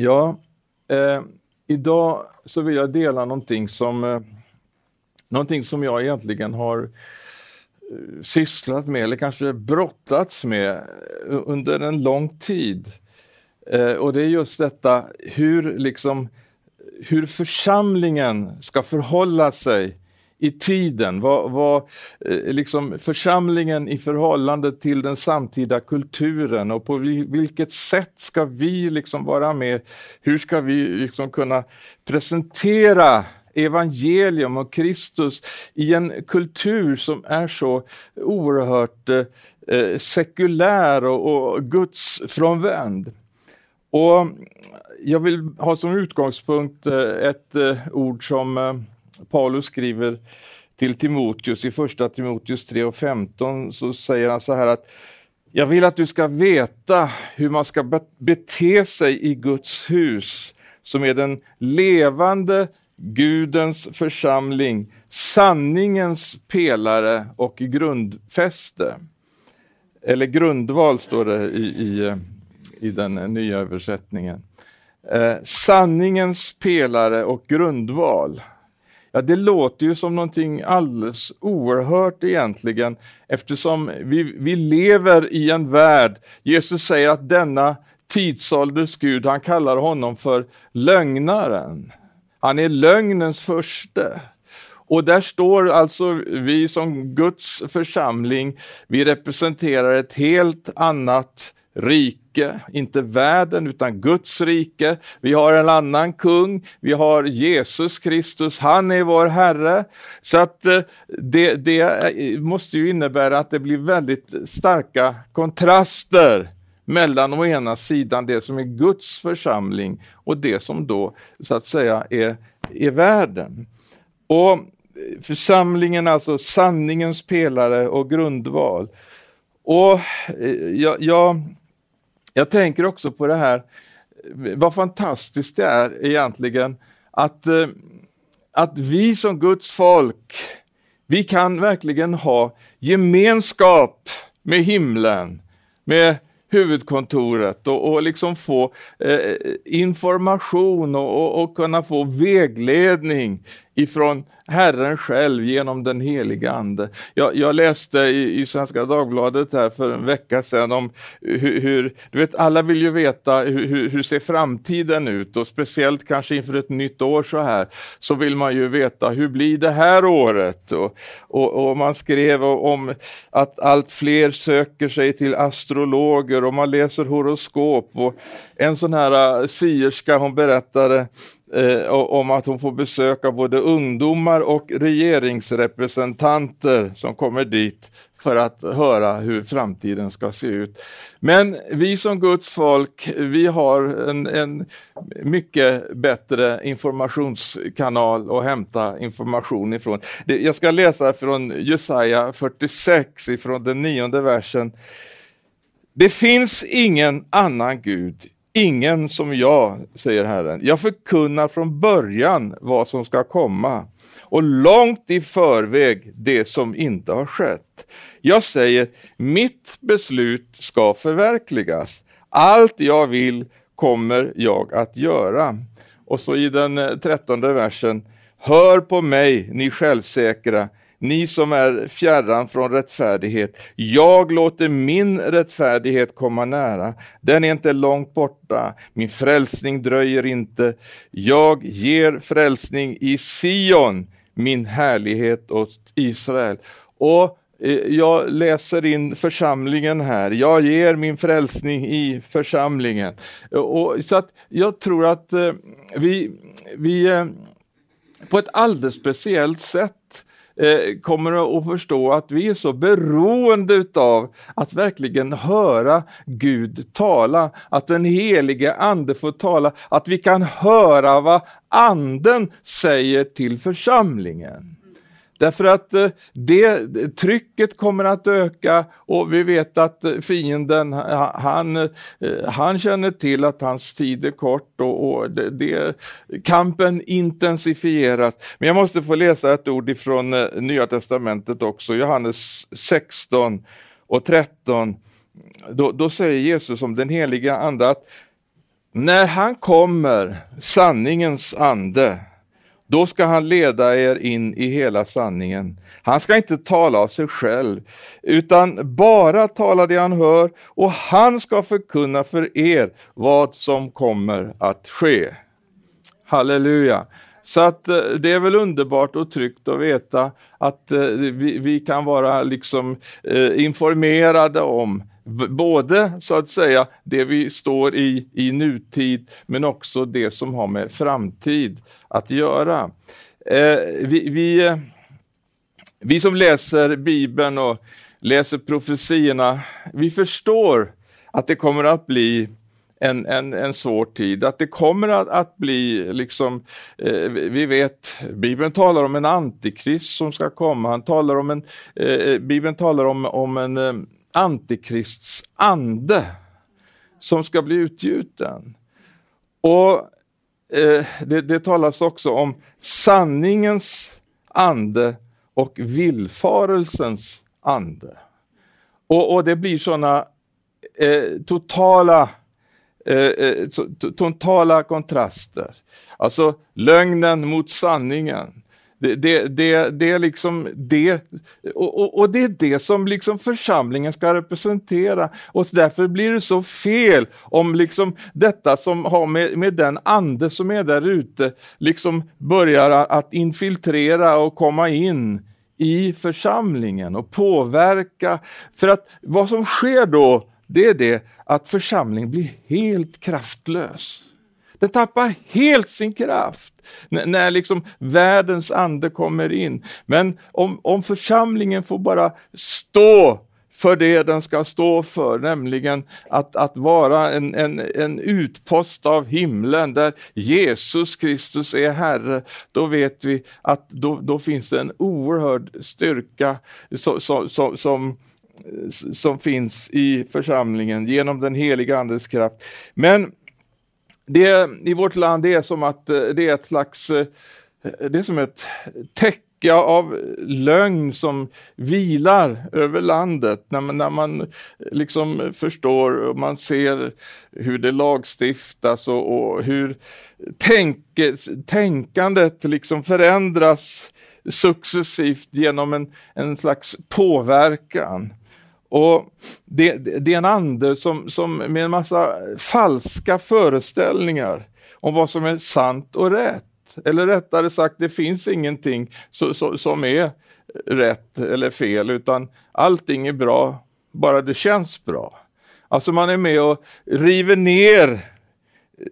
Ja, eh, idag så vill jag dela någonting som, eh, någonting som jag egentligen har eh, sysslat med eller kanske brottats med eh, under en lång tid. Eh, och det är just detta hur, liksom, hur församlingen ska förhålla sig i tiden, vad, vad eh, liksom församlingen i förhållande till den samtida kulturen och på vilket sätt ska vi liksom vara med? Hur ska vi liksom kunna presentera evangelium och Kristus i en kultur som är så oerhört eh, eh sekulär och, och gudsfrånvänd. Och jag vill ha som utgångspunkt eh, ett eh, ord som eh, Paulus skriver till Timoteus i första Timoteus 3 och 15 så säger han så här att jag vill att du ska veta hur man ska bete sig i Guds hus som är den levande Gudens församling, sanningens pelare och grundfäste. Eller grundval står det i, i, i den nya översättningen. Eh, sanningens pelare och grundval. Ja, det låter ju som någonting alldeles oerhört egentligen eftersom vi, vi lever i en värld, Jesus säger att denna tidsålders Gud, han kallar honom för lögnaren. Han är lögnens första. Och där står alltså vi som Guds församling, vi representerar ett helt annat rike, inte världen utan Guds rike. Vi har en annan kung, vi har Jesus Kristus, han är vår Herre. Så att eh, det, det eh, måste ju innebära att det blir väldigt starka kontraster mellan å ena sidan det som är Guds församling och det som då så att säga är, är världen. Och församlingen, alltså sanningens pelare och grundval. Och eh, jag, jag, jag tänker också på det här, vad fantastiskt det är egentligen att, eh, att vi som Guds folk, vi kan verkligen ha gemenskap med himlen, med huvudkontoret och, och liksom få eh, information och, och, och, kunna få vägledning ifrån Herren själv genom den heliga Ande. Jag, jag läste i, i, Svenska Dagbladet här för en vecka sedan om hur, hur du vet alla vill ju veta hur, hur, ser framtiden ut och speciellt kanske inför ett nytt år så här så vill man ju veta hur blir det här året? Och, och, och man skrev om att allt fler söker sig till astrologer och man läser horoskop och en sån här äh, sierska hon berättade eh, om att hon får besöka både ungdomar och regeringsrepresentanter som kommer dit för att höra hur framtiden ska se ut. Men vi som Guds folk, vi har en, en mycket bättre informationskanal att hämta information ifrån. Jag ska läsa från Jesaja 46 ifrån den nionde versen. Det finns ingen annan Gud ingen som jag, säger Herren. Jag förkunnar från början vad som ska komma och långt i förväg det som inte har skett. Jag säger, mitt beslut ska förverkligas. Allt jag vill kommer jag att göra. Och så i den trettonde versen, hör på mig ni självsäkra, ni som är fjärran från rättfärdighet. Jag låter min rättfärdighet komma nära. Den är inte långt borta. Min frälsning dröjer inte. Jag ger frälsning i Sion, min härlighet åt Israel. Och eh, jag läser in församlingen här. Jag ger min frälsning i församlingen. Och, så att jag tror att eh, vi, vi eh, på ett alldeles speciellt sätt eh, kommer att förstå att vi är så beroende utav att verkligen höra Gud tala, att den helige ande får tala, att vi kan höra vad anden säger till församlingen. Därför att eh, det, trycket kommer att öka och vi vet att eh, fienden han, eh, han känner till att hans tid är kort och, och det, det, kampen intensifieras. Men jag måste få läsa ett ord ifrån Nya Testamentet också, Johannes 16 och 13. Då, då säger Jesus om den heliga ande att när han kommer, sanningens ande, då ska han leda er in i hela sanningen. Han ska inte tala av sig själv, utan bara tala det han hör och han ska förkunna för er vad som kommer att ske. Halleluja! Så att eh, det är väl underbart och tryggt att veta att eh, vi, vi kan vara liksom eh, informerade om både så att säga det vi står i i nutid men också det som har med framtid att göra. Eh, vi, vi, vi som läser Bibeln och läser profetiorna, vi förstår att det kommer att bli en, en, en svår tid, att det kommer att, att bli liksom, eh, vi vet, Bibeln talar om en antikrist som ska komma, han talar om en, eh, Bibeln talar om, om en eh, antikrists ande som ska bli utgjuten. Och eh, det, det talas också om sanningens ande och villfarelsens ande. Och, och det blir sådana eh, totala eh, eh totala kontraster. Alltså lögnen mot sanningen. Det, det, det, det är liksom det, och, och, och, det är det som liksom församlingen ska representera. Och därför blir det så fel om liksom detta som har med, med den ande som är där ute, liksom börjar att infiltrera och komma in i församlingen och påverka. För att vad som sker då, det är det att församlingen blir helt kraftlös. Den tappar helt sin kraft när, när liksom världens ande kommer in. Men om, om församlingen får bara stå för det den ska stå för, nämligen att, att vara en, en, en utpost av himlen där Jesus Kristus är Herre, då vet vi att då, då finns det en oerhörd styrka så, så, så, som, som finns i församlingen genom den heliga Andes kraft. Men det i vårt land det är som att eh, det är ett slags, eh, det är som ett täcke av lögn som vilar över landet när man, när man liksom förstår och man ser hur det lagstiftas och, och hur tänk, tänkandet liksom förändras successivt genom en, en slags påverkan. Och det, det, är en ande som, som med en massa falska föreställningar om vad som är sant och rätt. Eller rättare sagt, det finns ingenting så, så, som är rätt eller fel, utan allting är bra, bara det känns bra. Alltså man är med och river ner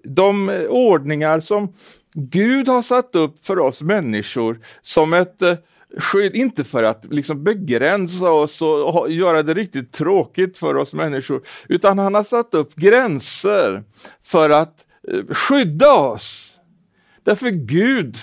de ordningar som Gud har satt upp för oss människor som ett eh, skydd, inte för att liksom begränsa oss och göra det riktigt tråkigt för oss människor, utan han har satt upp gränser för att eh, skydda oss. Därför Gud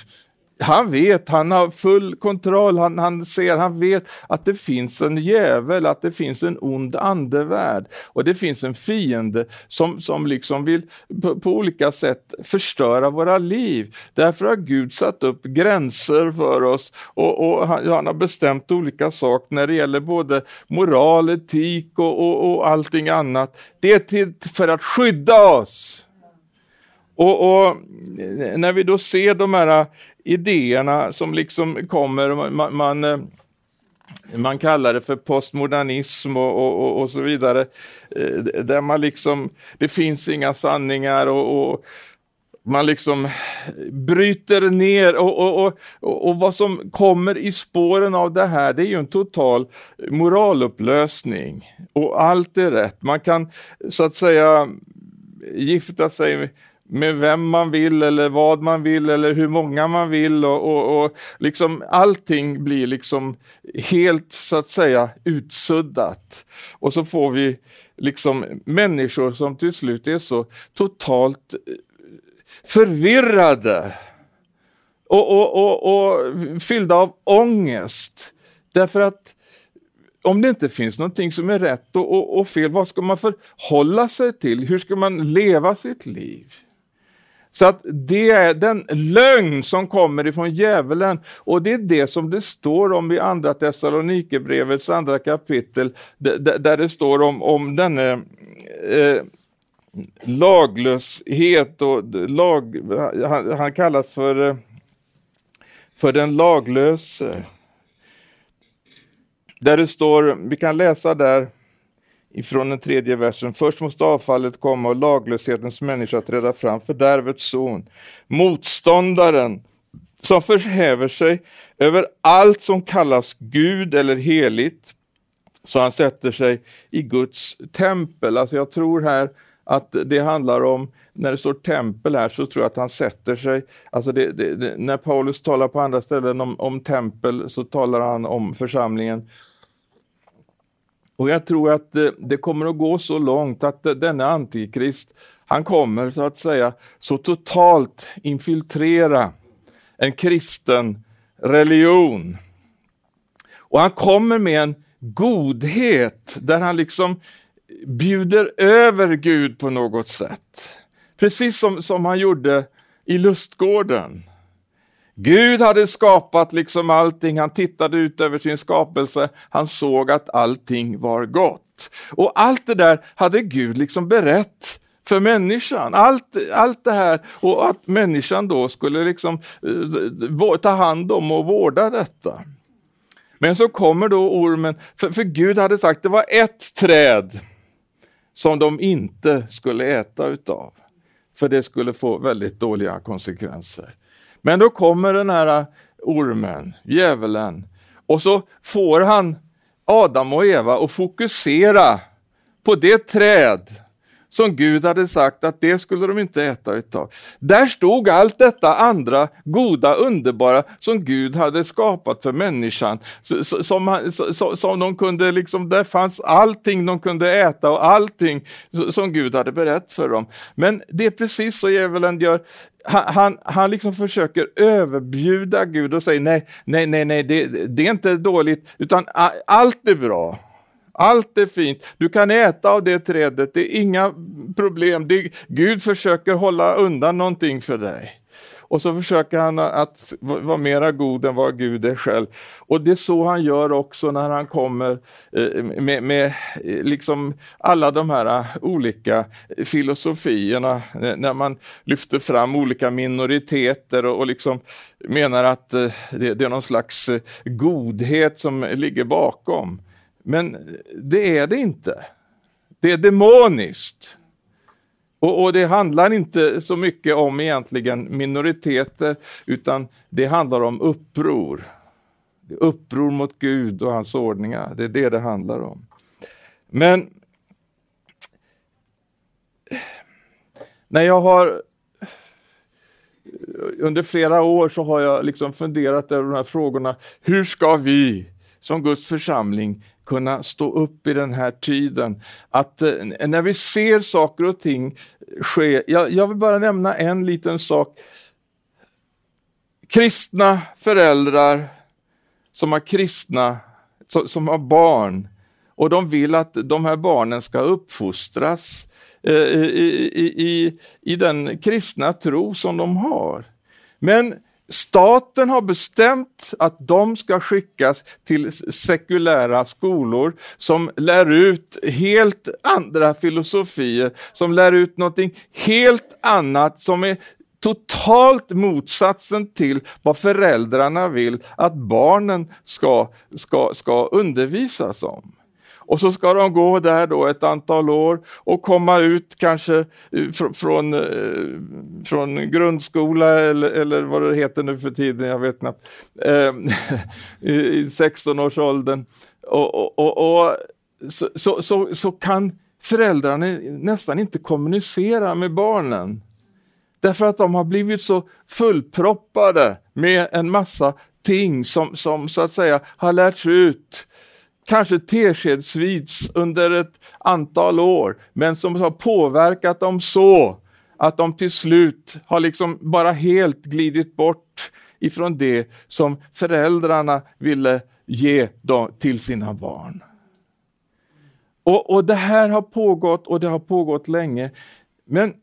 han vet, han har full kontroll, han, han ser, han vet att det finns en djävul, att det finns en ond andevärld och det finns en fiende som, som liksom vill på, på, olika sätt förstöra våra liv. Därför har Gud satt upp gränser för oss och, och han, han, har bestämt olika saker när det gäller både moral, etik och, och, och allting annat. Det är till för att skydda oss. Och, och, eh, när vi då ser de här eh, idéerna som liksom kommer, man, man, man kallar det för postmodernism och, och, och, så vidare, där man liksom, det finns inga sanningar och, och man liksom bryter ner och, och, och, och, vad som kommer i spåren av det här det är ju en total moralupplösning och allt är rätt. Man kan så att säga gifta sig med vem man vill eller vad man vill eller hur många man vill och, och, och liksom allting blir liksom helt så att säga utsuddat. Och så får vi liksom människor som till slut är så totalt eh, förvirrade och, och, och, och fyllda av ångest. Därför att om det inte finns någonting som är rätt och, och, och, fel, vad ska man förhålla sig till? Hur ska man leva sitt liv? Så att det är den lögn som kommer ifrån djävulen och det är det som det står om i andra Thessalonikerbrevets andra kapitel där det står om, om denne eh, laglöshet och lag, han, han kallas för, eh, för den laglöse. Där det står, vi kan läsa där ifrån den tredje versen. Först måste avfallet komma och laglöshetens människa träda fram, fördärvets son. Motståndaren som förhäver sig över allt som kallas Gud eller heligt. Så han sätter sig i Guds tempel. Alltså jag tror här att det handlar om, när det står tempel här så tror jag att han sätter sig, alltså det, det, det, när Paulus talar på andra ställen om, om tempel så talar han om församlingen och jag tror att eh, det kommer att gå så långt att eh, denna antikrist, han kommer så att säga så totalt infiltrera en kristen religion. Och han kommer med en godhet där han liksom bjuder över Gud på något sätt. Precis som, som han gjorde i lustgården. Gud hade skapat liksom allting, han tittade ut över sin skapelse, han såg att allting var gott. Och allt det där hade Gud liksom berett för människan. Allt, allt det här och att människan då skulle liksom eh, ta hand om och vårda detta. Men så kommer då ormen, för, för Gud hade sagt att det var ett träd som de inte skulle äta utav. För det skulle få väldigt dåliga konsekvenser. Men då kommer den här äh, ormen, djävulen, och så får han Adam och Eva att fokusera på det träd som Gud hade sagt att det skulle de inte äta utav. Där stod allt detta andra goda, underbara som Gud hade skapat för människan. Som, som, som de kunde liksom, där fanns allting de kunde äta och allting som Gud hade berättat för dem. Men det är precis så djävulen gör. Han, han, han liksom försöker överbjuda Gud och säger nej, nej, nej, nej, det, det är inte dåligt, utan allt är bra. Allt är fint. Du kan äta av det trädet. Det är inga problem. Det, Gud försöker hålla undan någonting för dig. Och så försöker han att vara mera god än vad Gud är själv. Och det är så han gör också när han kommer eh, med, med eh, liksom alla de här eh, olika filosofierna, när man lyfter fram olika minoriteter och, och liksom menar att det, det är någon slags godhet som ligger bakom. Men det är det inte. Det är demoniskt. Och, och, det handlar inte så mycket om egentligen minoriteter utan det handlar om uppror. Uppror mot Gud och hans ordningar. Det är det det handlar om. Men när jag har under flera år så har jag liksom funderat över de här frågorna. Hur ska vi som Guds församling kunna stå upp i den här tiden. Att eh, när vi ser saker och ting ske, jag, jag vill bara nämna en liten sak. Kristna föräldrar som har kristna, som, som har barn och de vill att de här barnen ska uppfostras eh, i, i, i, i den kristna tro som de har. Men Staten har bestämt att de ska skickas till sekulära skolor som lär ut helt andra filosofier, som lär ut någonting helt annat som är totalt motsatsen till vad föräldrarna vill att barnen ska, ska, ska undervisas om. Och så ska de gå där då ett antal år och komma ut kanske eh, fr från, eh, från grundskola eller, eller vad det heter nu för tiden, jag vet inte, eh, i 16-årsåldern. Och, och, och, och så, så, så, så kan föräldrarna nästan inte kommunicera med barnen. Därför att de har blivit så fullproppade med en massa ting som, som så att säga har lärts ut kanske teskedsvis under ett antal år, men som har påverkat dem så att de till slut har liksom bara helt glidit bort ifrån det som föräldrarna ville ge dem till sina barn. Och, och det här har pågått och det har pågått länge. Men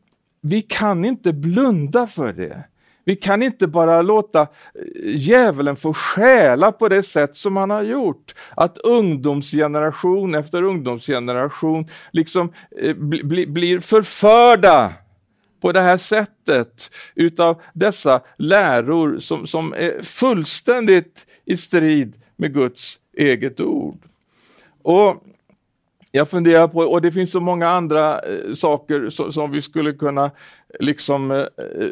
vi kan inte blunda för det. Vi kan inte bara låta eh, djävulen få stjäla på det sätt som han har gjort. Att ungdomsgeneration efter ungdomsgeneration liksom eh, bli, bli, blir förförda på det här sättet utav dessa läror som, som är fullständigt i strid med Guds eget ord. Och jag funderar på, och det finns så många andra eh, saker so, som vi skulle kunna eh, liksom eh, eh,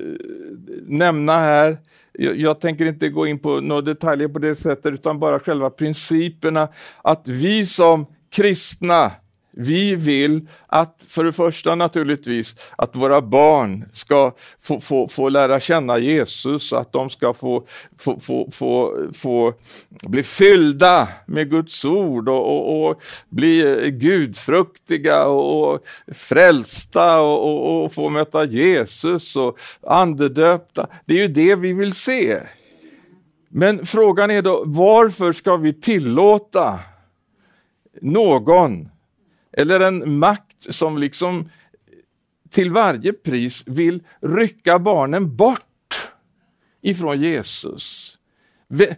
nämna här. Jag, jag, tänker inte gå in på några detaljer på det sättet utan bara själva principerna att vi som kristna vi vill att, för det första naturligtvis, att våra barn ska få, få, få lära känna Jesus, att de ska få, få, få, få, få bli fyllda med Guds ord och, och, och bli gudfruktiga och, och frälsta och, och, och få möta Jesus och andedöpta. Det är ju det vi vill se. Men frågan är då, varför ska vi tillåta någon eller en makt som liksom till varje pris vill rycka barnen bort ifrån Jesus. Det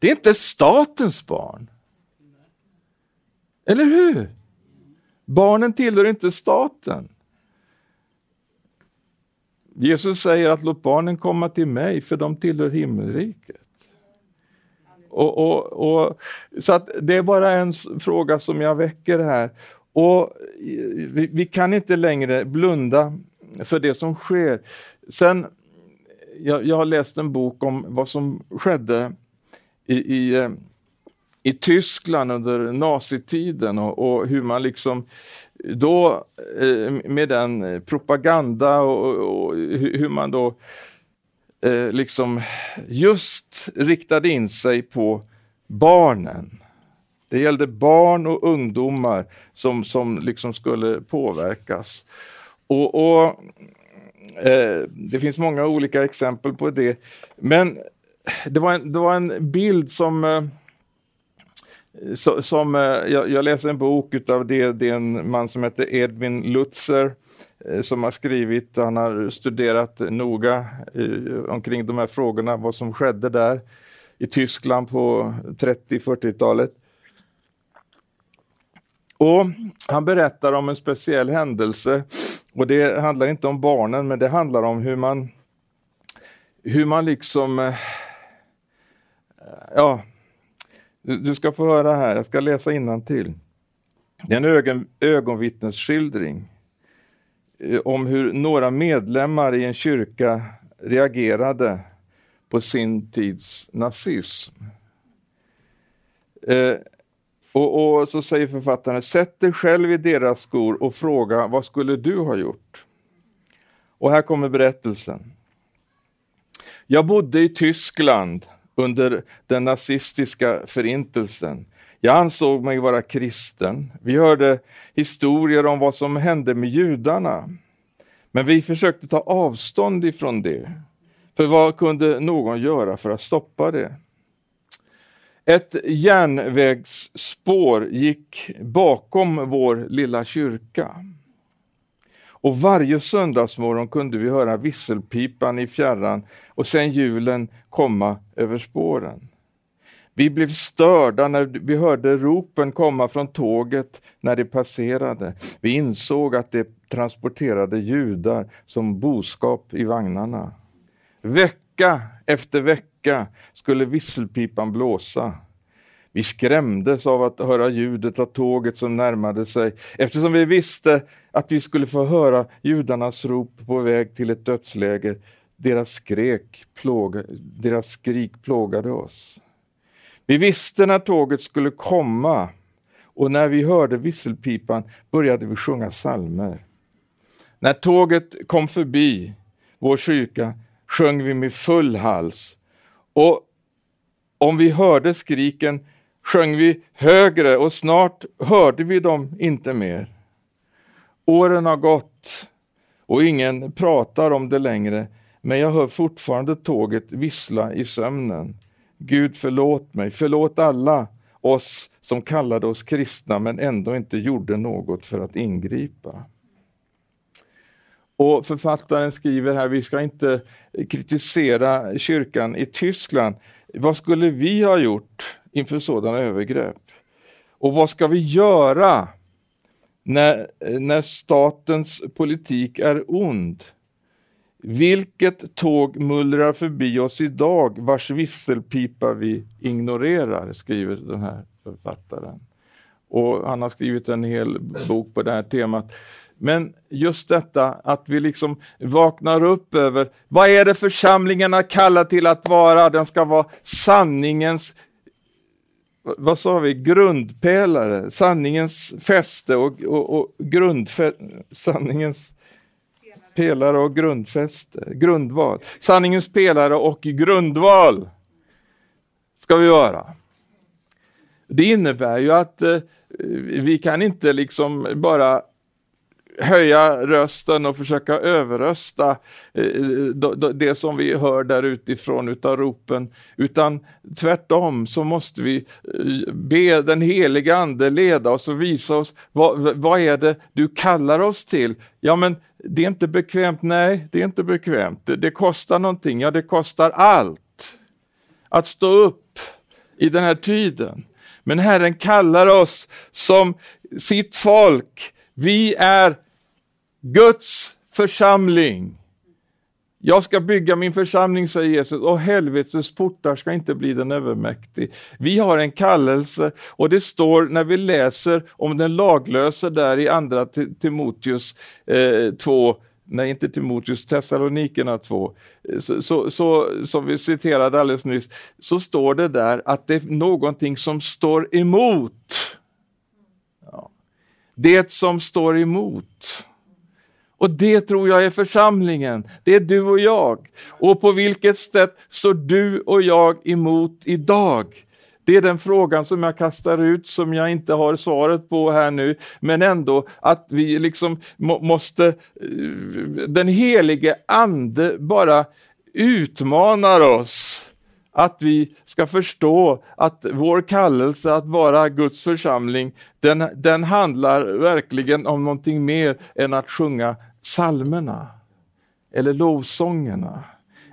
är inte statens barn. Eller hur? Barnen tillhör inte staten. Jesus säger att låt barnen komma till mig för de tillhör himmelriket. Och, och, och, så att det är bara en fråga som jag väcker här. Och eh, vi, vi, kan inte längre blunda för det som sker. Sen, jag, jag har läst en bok om vad som skedde i, i, eh, i Tyskland under nazitiden och, och hur man liksom då eh, med den propaganda och, och hur man då eh, liksom just riktade in sig på barnen. Det gällde barn och ungdomar som, som liksom skulle påverkas. Och, och eh, Det finns många olika exempel på det. Men det var en, det var en bild som eh, som, eh, jag, jag läser en bok utav det, det är en man som heter Edwin Lutzer Eh, Eh, som har skrivit, han har studerat noga eh, omkring de här frågorna, vad som skedde där i Tyskland på 30-40-talet. Och Han berättar om en speciell händelse och det handlar inte om barnen men det handlar om hur man hur man liksom eh, ja, du ska få höra här, jag ska läsa till. Det är en ögon, ögonvittnesskildring Eh, om hur några medlemmar i en kyrka reagerade på sin tids nazism. Eh, och, och, så säger författaren, sätt dig själv i deras skor och fråga vad skulle du ha gjort? Och här kommer berättelsen. Jag bodde i Tyskland under den nazistiska förintelsen. Jag ansåg mig vara kristen. Vi hörde historier om vad som hände med judarna. Men vi försökte ta avstånd ifrån det. För vad kunde någon göra för att stoppa det? Ett järnvägsspår gick bakom vår lilla kyrka. Och varje söndagsmorgon kunde vi höra visselpipan i fjärran och sen hjulen komma över spåren. Vi blev störda när vi hörde ropen komma från tåget när det passerade. Vi insåg att det transporterade judar som boskap i vagnarna. Vecka efter vecka skulle visselpipan blåsa. Vi skrämdes av att höra ljudet av tåget som närmade sig eftersom vi visste att vi skulle få höra judarnas rop på väg till ett dödsläger. Deras, skrek plåga, deras skrik plågade oss. Vi visste när tåget skulle komma och när vi hörde visselpipan började vi sjunga salmer. När tåget kom förbi vår kyrka sjöng vi med full hals och om vi hörde skriken sjöng vi högre och snart hörde vi dem inte mer. Åren har gått och ingen pratar om det längre men jag hör fortfarande tåget vissla i sömnen. Gud förlåt mig, förlåt alla oss som kallade oss kristna men ändå inte gjorde något för att ingripa. Och författaren skriver här, vi ska inte kritisera kyrkan i Tyskland. Vad skulle vi ha gjort inför sådana övergrepp? Och vad ska vi göra när, när statens politik är ond? Vilket tåg mullrar förbi oss idag vars visselpipa vi ignorerar, skriver den här författaren. Och han har skrivit en hel bok på det här temat. Men just detta att vi liksom vaknar upp över vad är det församlingarna kallar till att vara? Den ska vara sanningens vad sa vi, grundpelare, sanningens fäste och, och, och grundfä, sanningens pelare och grundfäste, grundval. Sanningens pelare och grundval ska vi vara. Det innebär ju att eh, vi kan inte liksom bara höja rösten och försöka överrösta eh, det som vi hör där utifrån utav ropen. Utan tvärtom så måste vi eh, be den heliga ande leda oss och visa oss vad, vad är det du kallar oss till? Ja men det är inte bekvämt, nej det är inte bekvämt. Det, det kostar någonting, ja det kostar allt. Att stå upp i den här tiden. Men Herren kallar oss som sitt folk. Vi är Guds församling. Jag ska bygga min församling, säger Jesus, och helvetets portar ska inte bli den övermäktig. Vi har en kallelse och det står när vi läser om den laglöse där i andra Timoteus eh, 2, nej inte Timoteus, Thessalonikerna 2, eh, så, så, så, som vi citerade alldeles nyss, så står det där att det är någonting som står emot. Ja. Det som står emot. Och det tror jag är församlingen. Det är du och jag. Och på vilket sätt står du och jag emot idag? Det är den frågan som jag kastar ut som jag inte har svaret på här nu. Men ändå att vi liksom måste, eh, den helige ande bara utmanar oss att vi ska förstå att vår kallelse att vara Guds församling, den, den handlar verkligen om någonting mer än att sjunga Psalmerna eller lovsångerna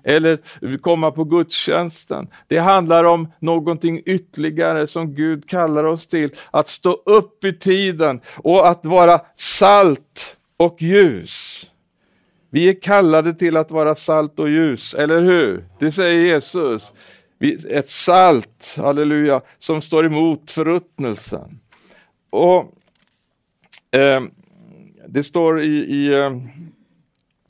eller komma på gudstjänsten. Det handlar om någonting ytterligare som Gud kallar oss till, att stå upp i tiden och att vara salt och ljus. Vi är kallade till att vara salt och ljus, eller hur? Det säger Jesus. Ett salt, halleluja, som står emot förruttnelsen. Och eh, det står i, i uh,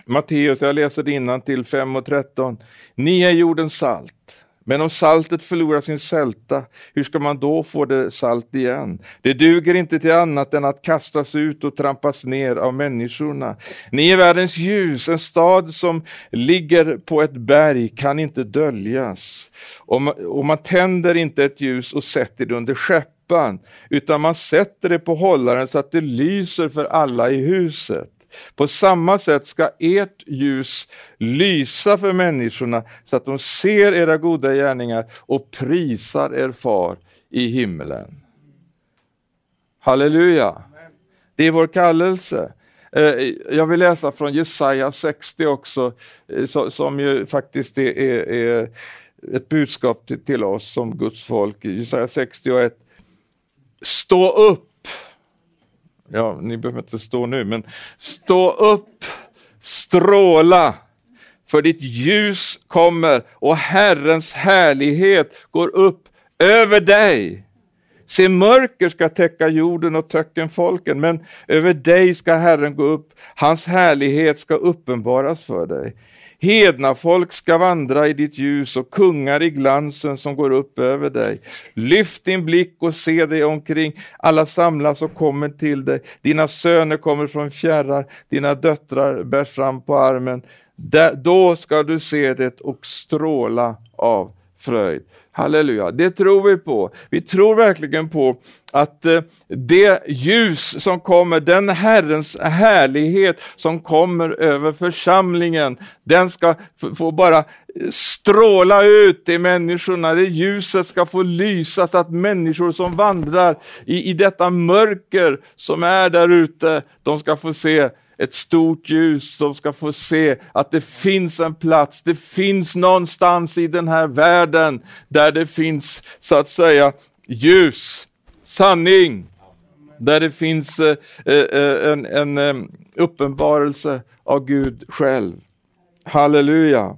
Matteus, jag läser det innan till 5 och 13. Ni är jordens salt. Men om saltet förlorar sin sälta, hur ska man då få det salt igen? Det duger inte till annat än att kastas ut och trampas ner av människorna. Ni är världens ljus, en stad som ligger på ett berg kan inte döljas. Och man, och man tänder inte ett ljus och sätter det under skepp lampan, utan man sätter det på hållaren så att det lyser för alla i huset. På samma sätt ska ert ljus lysa för människorna så att de ser era goda gärningar och prisar er far i himmelen. Halleluja! Det är vår kallelse. Eh, jag vill läsa från Jesaja 60 också, eh, som ju faktiskt är, ett budskap till oss som Guds folk. Jesaja 61. Stå upp. Ja, ni behöver inte stå nu, men stå upp, stråla, för ditt ljus kommer och Herrens härlighet går upp över dig. Se, mörker ska täcka jorden och töcken folken, men över dig ska Herren gå upp, hans härlighet ska uppenbaras för dig. Hedna folk ska vandra i ditt ljus och kungar i glansen som går upp över dig. Lyft din blick och se dig omkring. Alla samlas och kommer till dig. Dina söner kommer från fjärrar, dina döttrar bärs fram på armen. då ska du se det och stråla av fröjd. Halleluja, det tror vi på. Vi tror verkligen på att eh, det ljus som kommer, den Herrens härlighet som kommer över församlingen, den ska få bara eh, stråla ut i människorna. Det ljuset ska få lysa så att människor som vandrar i, i detta mörker som är där ute, de ska få se ett stort ljus. De ska få se att det finns en plats, det finns någonstans i den här världen där det finns så att säga ljus, sanning, där det finns eh, eh en, en eh, uppenbarelse av Gud själv. Halleluja.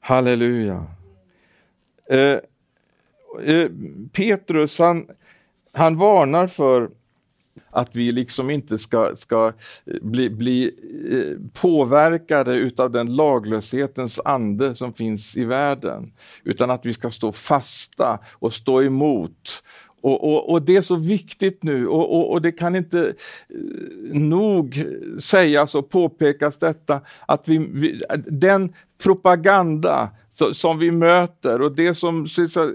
Halleluja. Eh, eh, Petrus han, han varnar för att vi liksom inte ska, ska eh, bli, bli eh, påverkade utav den laglöshetens ande som finns i världen. Utan att vi ska stå fasta och stå emot och, och, och, det är så viktigt nu och, och, och, det kan inte eh, nog sägas och påpekas detta att vi, vi den propaganda som vi möter och det som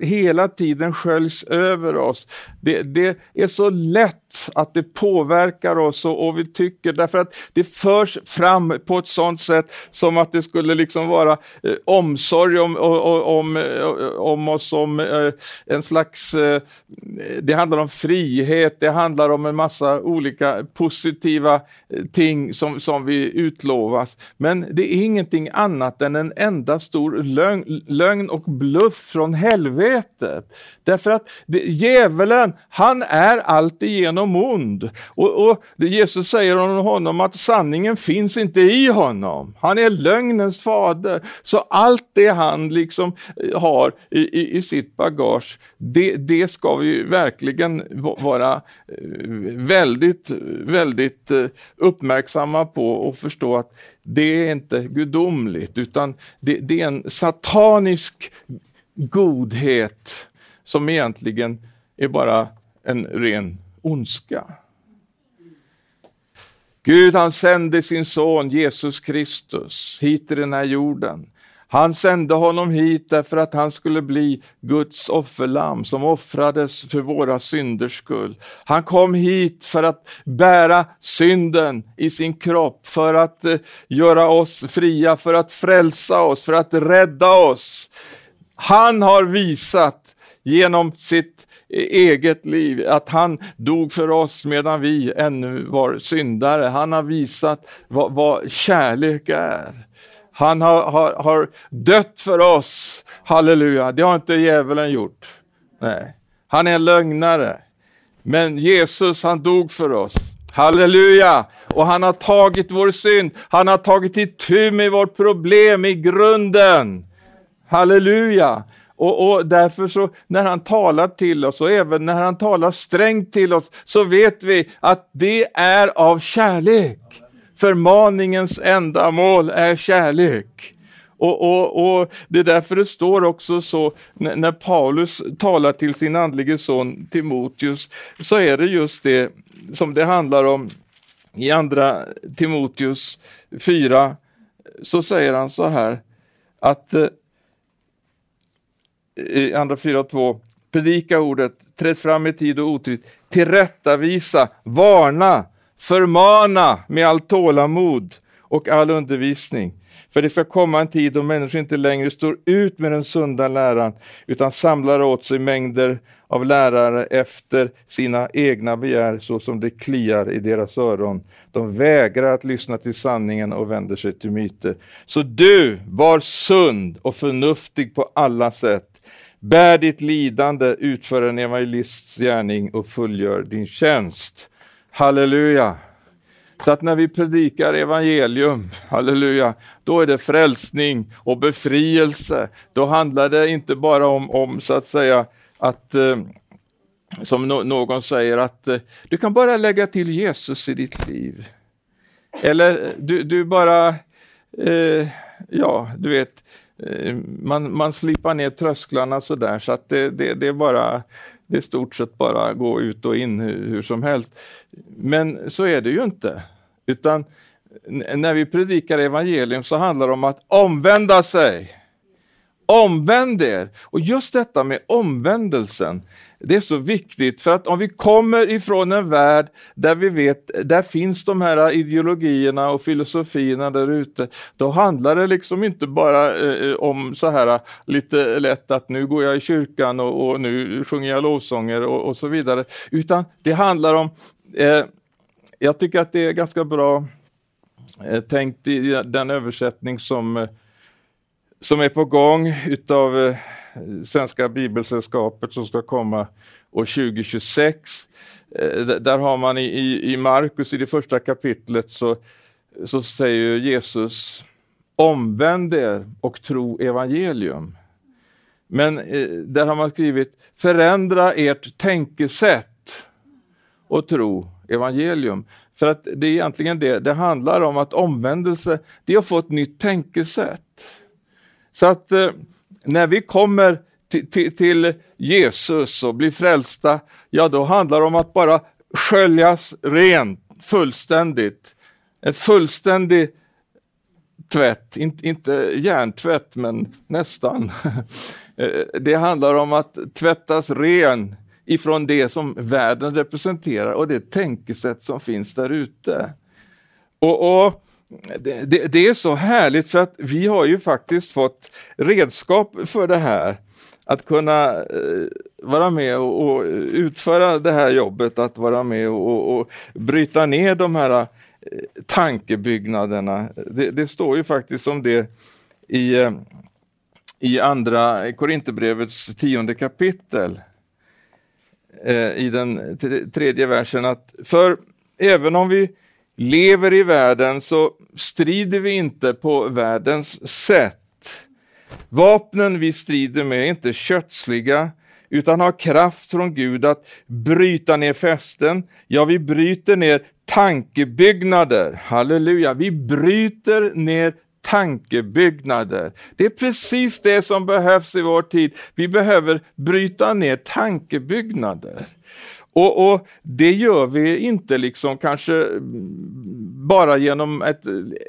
hela tiden sköljs över oss. Det, det, är så lätt att det påverkar oss och, och, vi tycker därför att det förs fram på ett sådant sätt som att det skulle liksom vara eh, omsorg om, om, eh, om oss som eh, en slags, eh, det handlar om frihet, det handlar om en massa olika positiva eh, ting som, som vi utlovas. Men det är ingenting annat än en enda stor lögn, lögn och bluff från helvetet. Därför att det, djävulen, han är alltigenom ond. Och, och Jesus säger om honom att sanningen finns inte i honom. Han är lögnens fader. Så allt det han liksom eh, har i, i, i sitt bagage, det, det ska vi verkligen vara eh, väldigt, väldigt eh, uppmärksamma på och förstå att det är inte gudomligt utan det, det är en satanisk godhet som egentligen är bara en ren ondska. Gud han sände sin son Jesus Kristus hit till den här jorden. Han sände honom hit därför att han skulle bli Guds offerlamm som offrades för våra synders skull. Han kom hit för att bära synden i sin kropp, för att eh, göra oss fria, för att frälsa oss, för att rädda oss. Han har visat genom sitt eh, eget liv, att han dog för oss medan vi ännu var syndare. Han har visat vad, vad kärlek är. Han har, har, har dött för oss, halleluja, det har inte djävulen gjort. Nej. Han är en lögnare. Men Jesus han dog för oss. Halleluja! Och han har tagit vår synd, han har tagit itu med vårt problem i grunden. Halleluja! Och, och, därför så när han talar till oss och även när han talar strängt till oss så vet vi att det är av kärlek. Förmaningens ändamål är kärlek. Och, och, och, Det är därför det står också så när, när Paulus talar till sin andlige son Timoteus så är det just det som det handlar om i andra Timoteus 4 så säger han så här att eh, i andra 4.2 predika ordet, träd fram i tid och otid, tillrättavisa, varna, förmana med all tålamod och all undervisning. För det ska komma en tid då människor inte längre står ut med den sunda läran utan samlar åt sig mängder av lärare efter sina egna begär så som det kliar i deras öron. De vägrar att lyssna till sanningen och vänder sig till myter. Så du, var sund och förnuftig på alla sätt. Bär ditt lidande, utför en evangelists gärning och fullgör din tjänst. Halleluja! Så att när vi predikar evangelium, halleluja, då är det frälsning och befrielse. Då handlar det inte bara om, om så att säga, att eh, som no någon säger att eh, du kan bara lägga till Jesus i ditt liv. Eller du, du bara, eh, ja du vet, eh, man, man slipar ner trösklarna sådär så att det, det, det är bara det är stort sett bara gå ut och in hur, hur som helst. Men så är det ju inte. Utan när vi predikar evangelium så handlar det om att omvända sig. Omvänd er! Och just detta med omvändelsen, det är så viktigt för att om vi kommer ifrån en värld där vi vet, där finns de här ideologierna och filosofierna där ute, då handlar det liksom inte bara eh, eh om så här eh, lite lätt att nu går jag i kyrkan och, och nu sjunger jag lovsånger och, och, så vidare, utan det handlar om eh, jag tycker att det är ganska bra eh, tänkt i den översättning som, eh, som är på gång utav eh, Svenska Bibelsällskapet som ska komma år 2026. Eh, där har man i, i Markus i det första kapitlet så, så säger Jesus omvänd er och tro evangelium. Men eh, där har man skrivit förändra ert tänkesätt och tro evangelium. För att det är egentligen det det handlar om, att omvändelse, det är att få ett nytt tänkesätt. Så att eh, när vi kommer till Jesus och blir frälsta, ja då handlar det om att bara sköljas rent fullständigt. En fullständig tvätt, inte, inte hjärntvätt men nästan. Eh, det handlar om att tvättas ren ifrån det som världen representerar och det tänkesätt som finns där ute. Och, och det, det, det, är så härligt för att vi har ju faktiskt fått redskap för det här. Att kunna eh, vara med och, och, utföra det här jobbet, att vara med och, och bryta ner de här eh, tankebyggnaderna. Det, det, står ju faktiskt om det i, eh, i andra Korinthierbrevets tionde kapitel eh, i den tredje versen att för även om vi lever i världen så strider vi inte på världens sätt. Vapnen vi strider med är inte kötsliga utan har kraft från Gud att bryta ner fästen. Ja, vi bryter ner tankebyggnader. Halleluja, vi bryter ner tankebyggnader. Det är precis det som behövs i vår tid. Vi behöver bryta ner tankebyggnader. Och, och, Det gör vi inte liksom kanske bara genom ett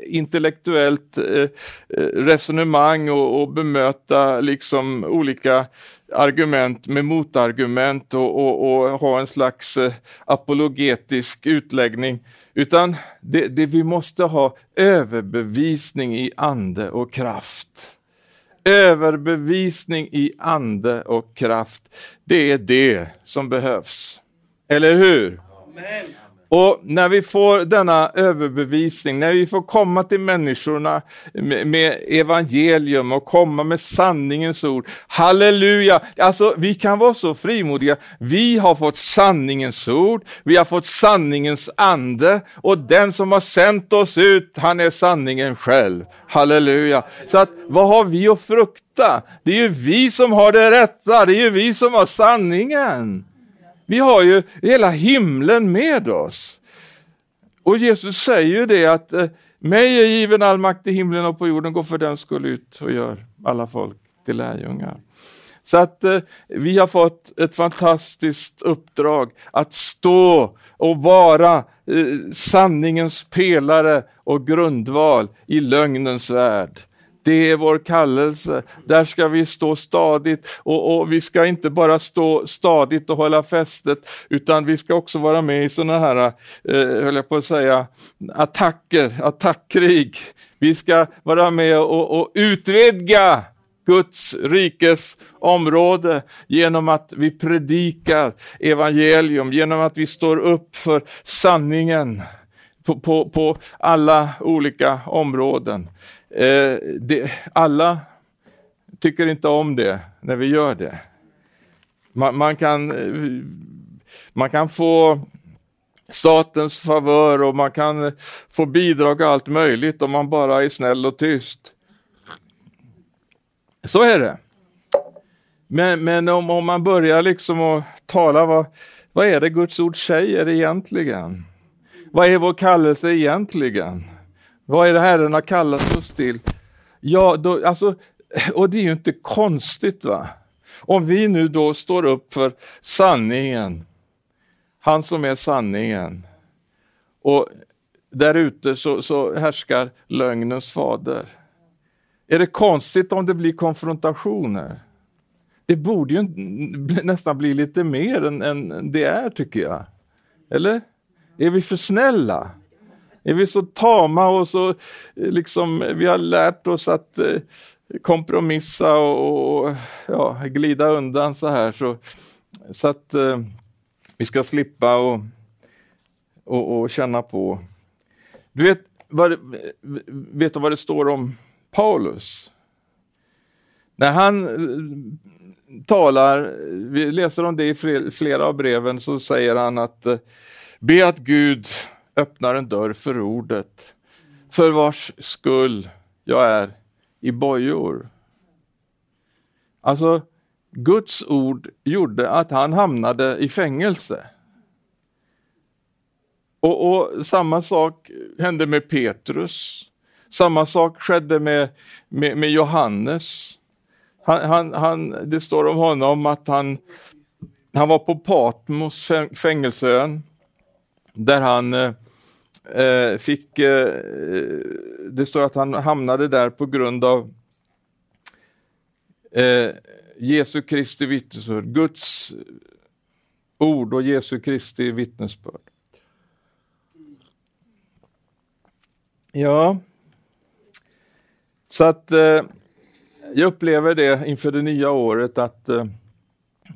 intellektuellt eh, eh, resonemang och, och bemöta liksom olika argument med motargument och, och, och ha en slags eh, apologetisk utläggning. Utan det, det, vi måste ha överbevisning i ande och kraft. Överbevisning i ande och kraft. Det är det som behövs. Eller hur? Amen. Och när vi får denna överbevisning, när vi får komma till människorna med, med, evangelium och komma med sanningens ord. Halleluja! Alltså vi kan vara så frimodiga. Vi har fått sanningens ord, vi har fått sanningens ande och den som har sänt oss ut, han är sanningen själv. Halleluja! Så att vad har vi att frukta? Det är ju vi som har det rätta, det är ju vi som har sanningen. Vi har ju hela himlen med oss. Och Jesus säger ju det att eh, mig är given all makt i himlen och på jorden, gå för den skull ut och gör alla folk till lärjungar. Så att eh, vi har fått ett fantastiskt uppdrag att stå och vara eh, sanningens pelare och grundval i lögnens värld. Det är vår kallelse. Där ska vi stå stadigt och, och, vi ska inte bara stå stadigt och hålla fästet utan vi ska också vara med i sådana här, eh, höll jag på att säga, attacker, attackkrig. Vi ska vara med och, och utvidga Guds rikes område genom att vi predikar evangelium, genom att vi står upp för sanningen på, på, på alla olika områden. Eh, det, alla tycker inte om det när vi gör det. Man, man, kan, eh, man kan få statens favör och man kan få bidrag och allt möjligt om man bara är snäll och tyst. Så är det. Men, men om, om man börjar liksom att tala, vad, vad är det Guds ord säger egentligen? Vad är vår kallelse egentligen? Vad är det Herren har kallat oss till? Ja, då, alltså, och det är ju inte konstigt va? Om vi nu då står upp för sanningen, han som är sanningen. Och där ute så, så härskar lögnens fader. Är det konstigt om det blir konfrontationer? Det borde ju nästan bli lite mer än, än det är tycker jag. Eller? Är vi för snälla? Är vi så tama och så eh, liksom, vi har lärt oss att eh, kompromissa och, och, ja, glida undan så här så, så att eh, vi ska slippa och och, och känna på. Du vet vad, vet du vad det står om Paulus? När han eh, talar, vi läser om det i flera av breven, så säger han att be att Gud öppnar en dörr för ordet, för vars skull jag är i bojor. Alltså, Guds ord gjorde att han hamnade i fängelse. Och, och, samma sak hände med Petrus. Samma sak skedde med, med, med Johannes. Han, han, han, det står om honom att han, han var på Patmos, fängelseön, där han eh, eh, fick, eh, det står att han hamnade där på grund av eh, Jesu Kristi vittnesbörd, Guds ord och Jesu Kristi vittnesbörd. Ja, så att eh, jag upplever det inför det nya året att eh,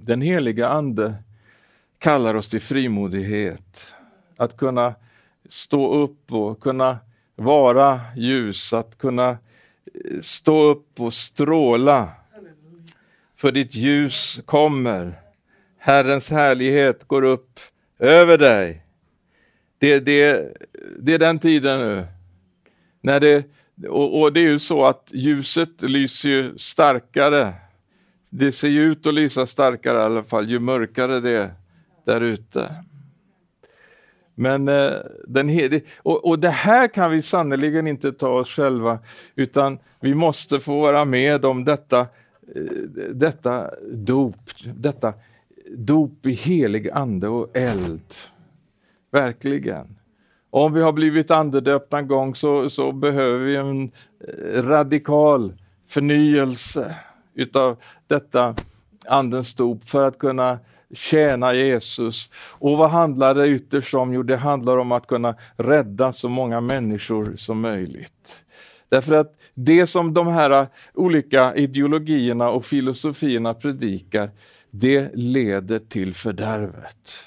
den heliga Ande kallar oss till frimodighet. Att kunna stå upp och kunna vara ljus, att kunna eh, stå upp och stråla. För ditt ljus kommer. Herrens härlighet går upp över dig. Det, det, det är den tiden nu. När det, och, och, det är ju så att ljuset lyser ju starkare. Det ser ju ut att lysa starkare i alla fall ju mörkare det är där ute. Men eh, den, och, och det här kan vi sannerligen inte ta oss själva utan vi måste få vara med om detta, eh, detta dop, detta dop i helig ande och eld. Verkligen. Om vi har blivit andedöpta en gång så, så behöver vi en eh, radikal förnyelse utav detta andens dop för att kunna tjäna Jesus. Och vad handlar det ytterst om? Jo, det handlar om att kunna rädda så många människor som möjligt. Därför att det som de här olika ideologierna och filosofierna predikar, det leder till fördärvet.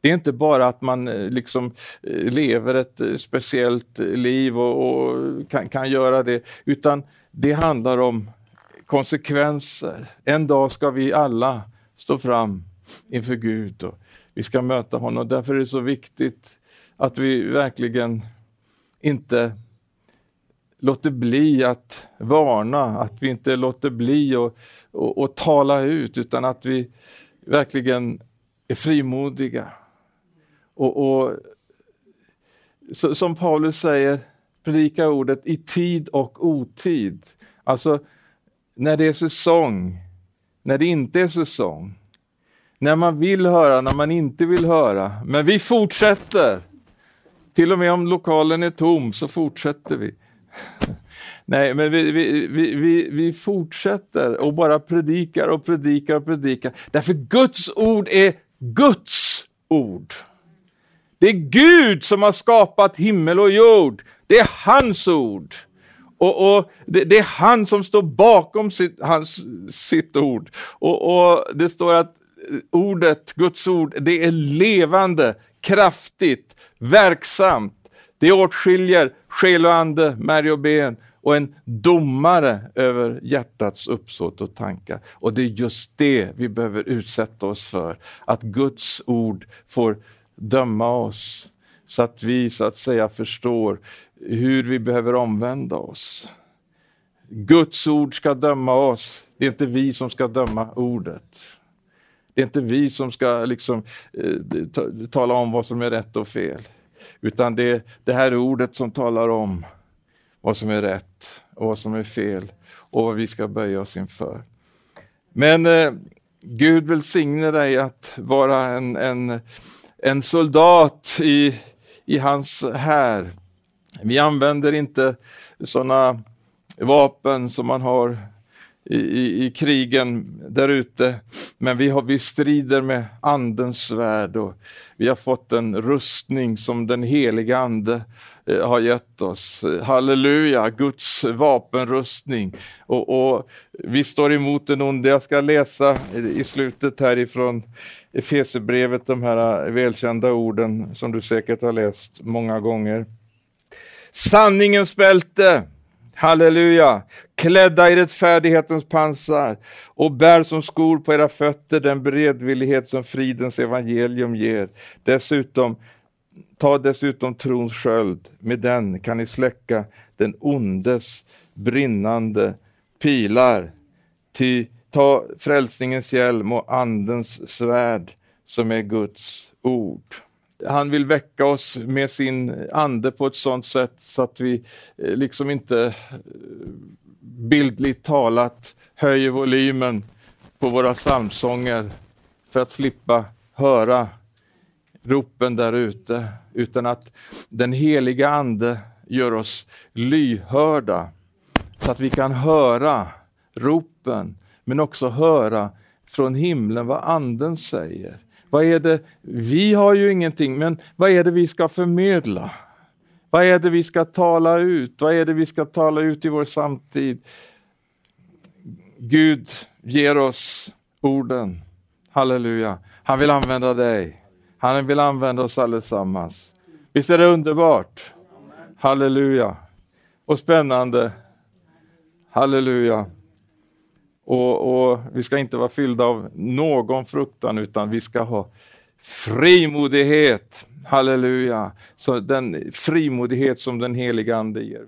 Det är inte bara att man eh, liksom eh, lever ett eh, speciellt liv och, och kan, kan göra det, utan det handlar om konsekvenser. En dag ska vi alla stå fram inför Gud och vi ska möta honom. Därför är det så viktigt att vi verkligen inte låter bli att varna, att vi inte låter bli att och, och tala ut utan att vi verkligen är frimodiga. Och, och så, Som Paulus säger, predika ordet i tid och otid. Alltså när det är säsong, när det inte är säsong. När man vill höra, när man inte vill höra. Men vi fortsätter. Till och med om lokalen är tom så fortsätter vi. Nej, men vi, vi, vi, vi, vi fortsätter och bara predikar och predikar och predikar. Därför Guds ord är Guds ord. Det är Gud som har skapat himmel och jord. Det är hans ord. Och, och det, det, är han som står bakom sitt, hans, sitt ord. Och, och det står att eh, ordet, Guds ord, det är levande, kraftigt, verksamt. Det åtskiljer själ och ande, märg och ben och en domare över hjärtats uppsåt och tankar. Och det är just det vi behöver utsätta oss för, att Guds ord får döma oss så att vi så att säga förstår hur vi behöver omvända oss. Guds ord ska döma oss, det är inte vi som ska döma ordet. Det är inte vi som ska liksom, eh, tala om vad som är rätt och fel. Utan det är det här ordet som talar om vad som är rätt och vad som är fel och vad vi ska böja oss inför. Men eh, Gud välsigne dig att vara en, en, en soldat i, i hans här. Vi använder inte sådana vapen som man har i, i, i krigen där ute. Men vi, har, vi strider med andens svärd och vi har fått en rustning som den heliga ande Eh, har gett oss. Halleluja, Guds vapenrustning. Och, och vi står emot den onde. Jag ska läsa i slutet härifrån Efesierbrevet de här eh, välkända orden som du säkert har läst många gånger. Sanningens bälte Halleluja! Klädda i rättfärdighetens pansar och bär som skor på era fötter den beredvillighet som fridens evangelium ger. Dessutom, ta dessutom trons sköld, med den kan ni släcka den ondes brinnande pilar. Ty ta frälsningens hjälm och andens svärd som är Guds ord. Han vill väcka oss med sin ande på ett sådant sätt så att vi eh, liksom inte eh, bildligt talat höjer volymen på våra psalmsånger för att slippa höra ropen där ute, utan att den heliga Ande gör oss lyhörda så att vi kan höra ropen, men också höra från himlen vad Anden säger. Vad är det? Vi har ju ingenting, men vad är det vi ska förmedla? Vad är det vi ska tala ut? Vad är det vi ska tala ut i vår samtid? Gud ger oss orden. Halleluja. Han vill använda dig. Han vill använda oss allesammans. Visst är det underbart? Halleluja. Och spännande. Halleluja. Och, och, vi ska inte vara fyllda av någon fruktan utan vi ska ha frimodighet. Halleluja! Så den frimodighet som den heliga Ande ger.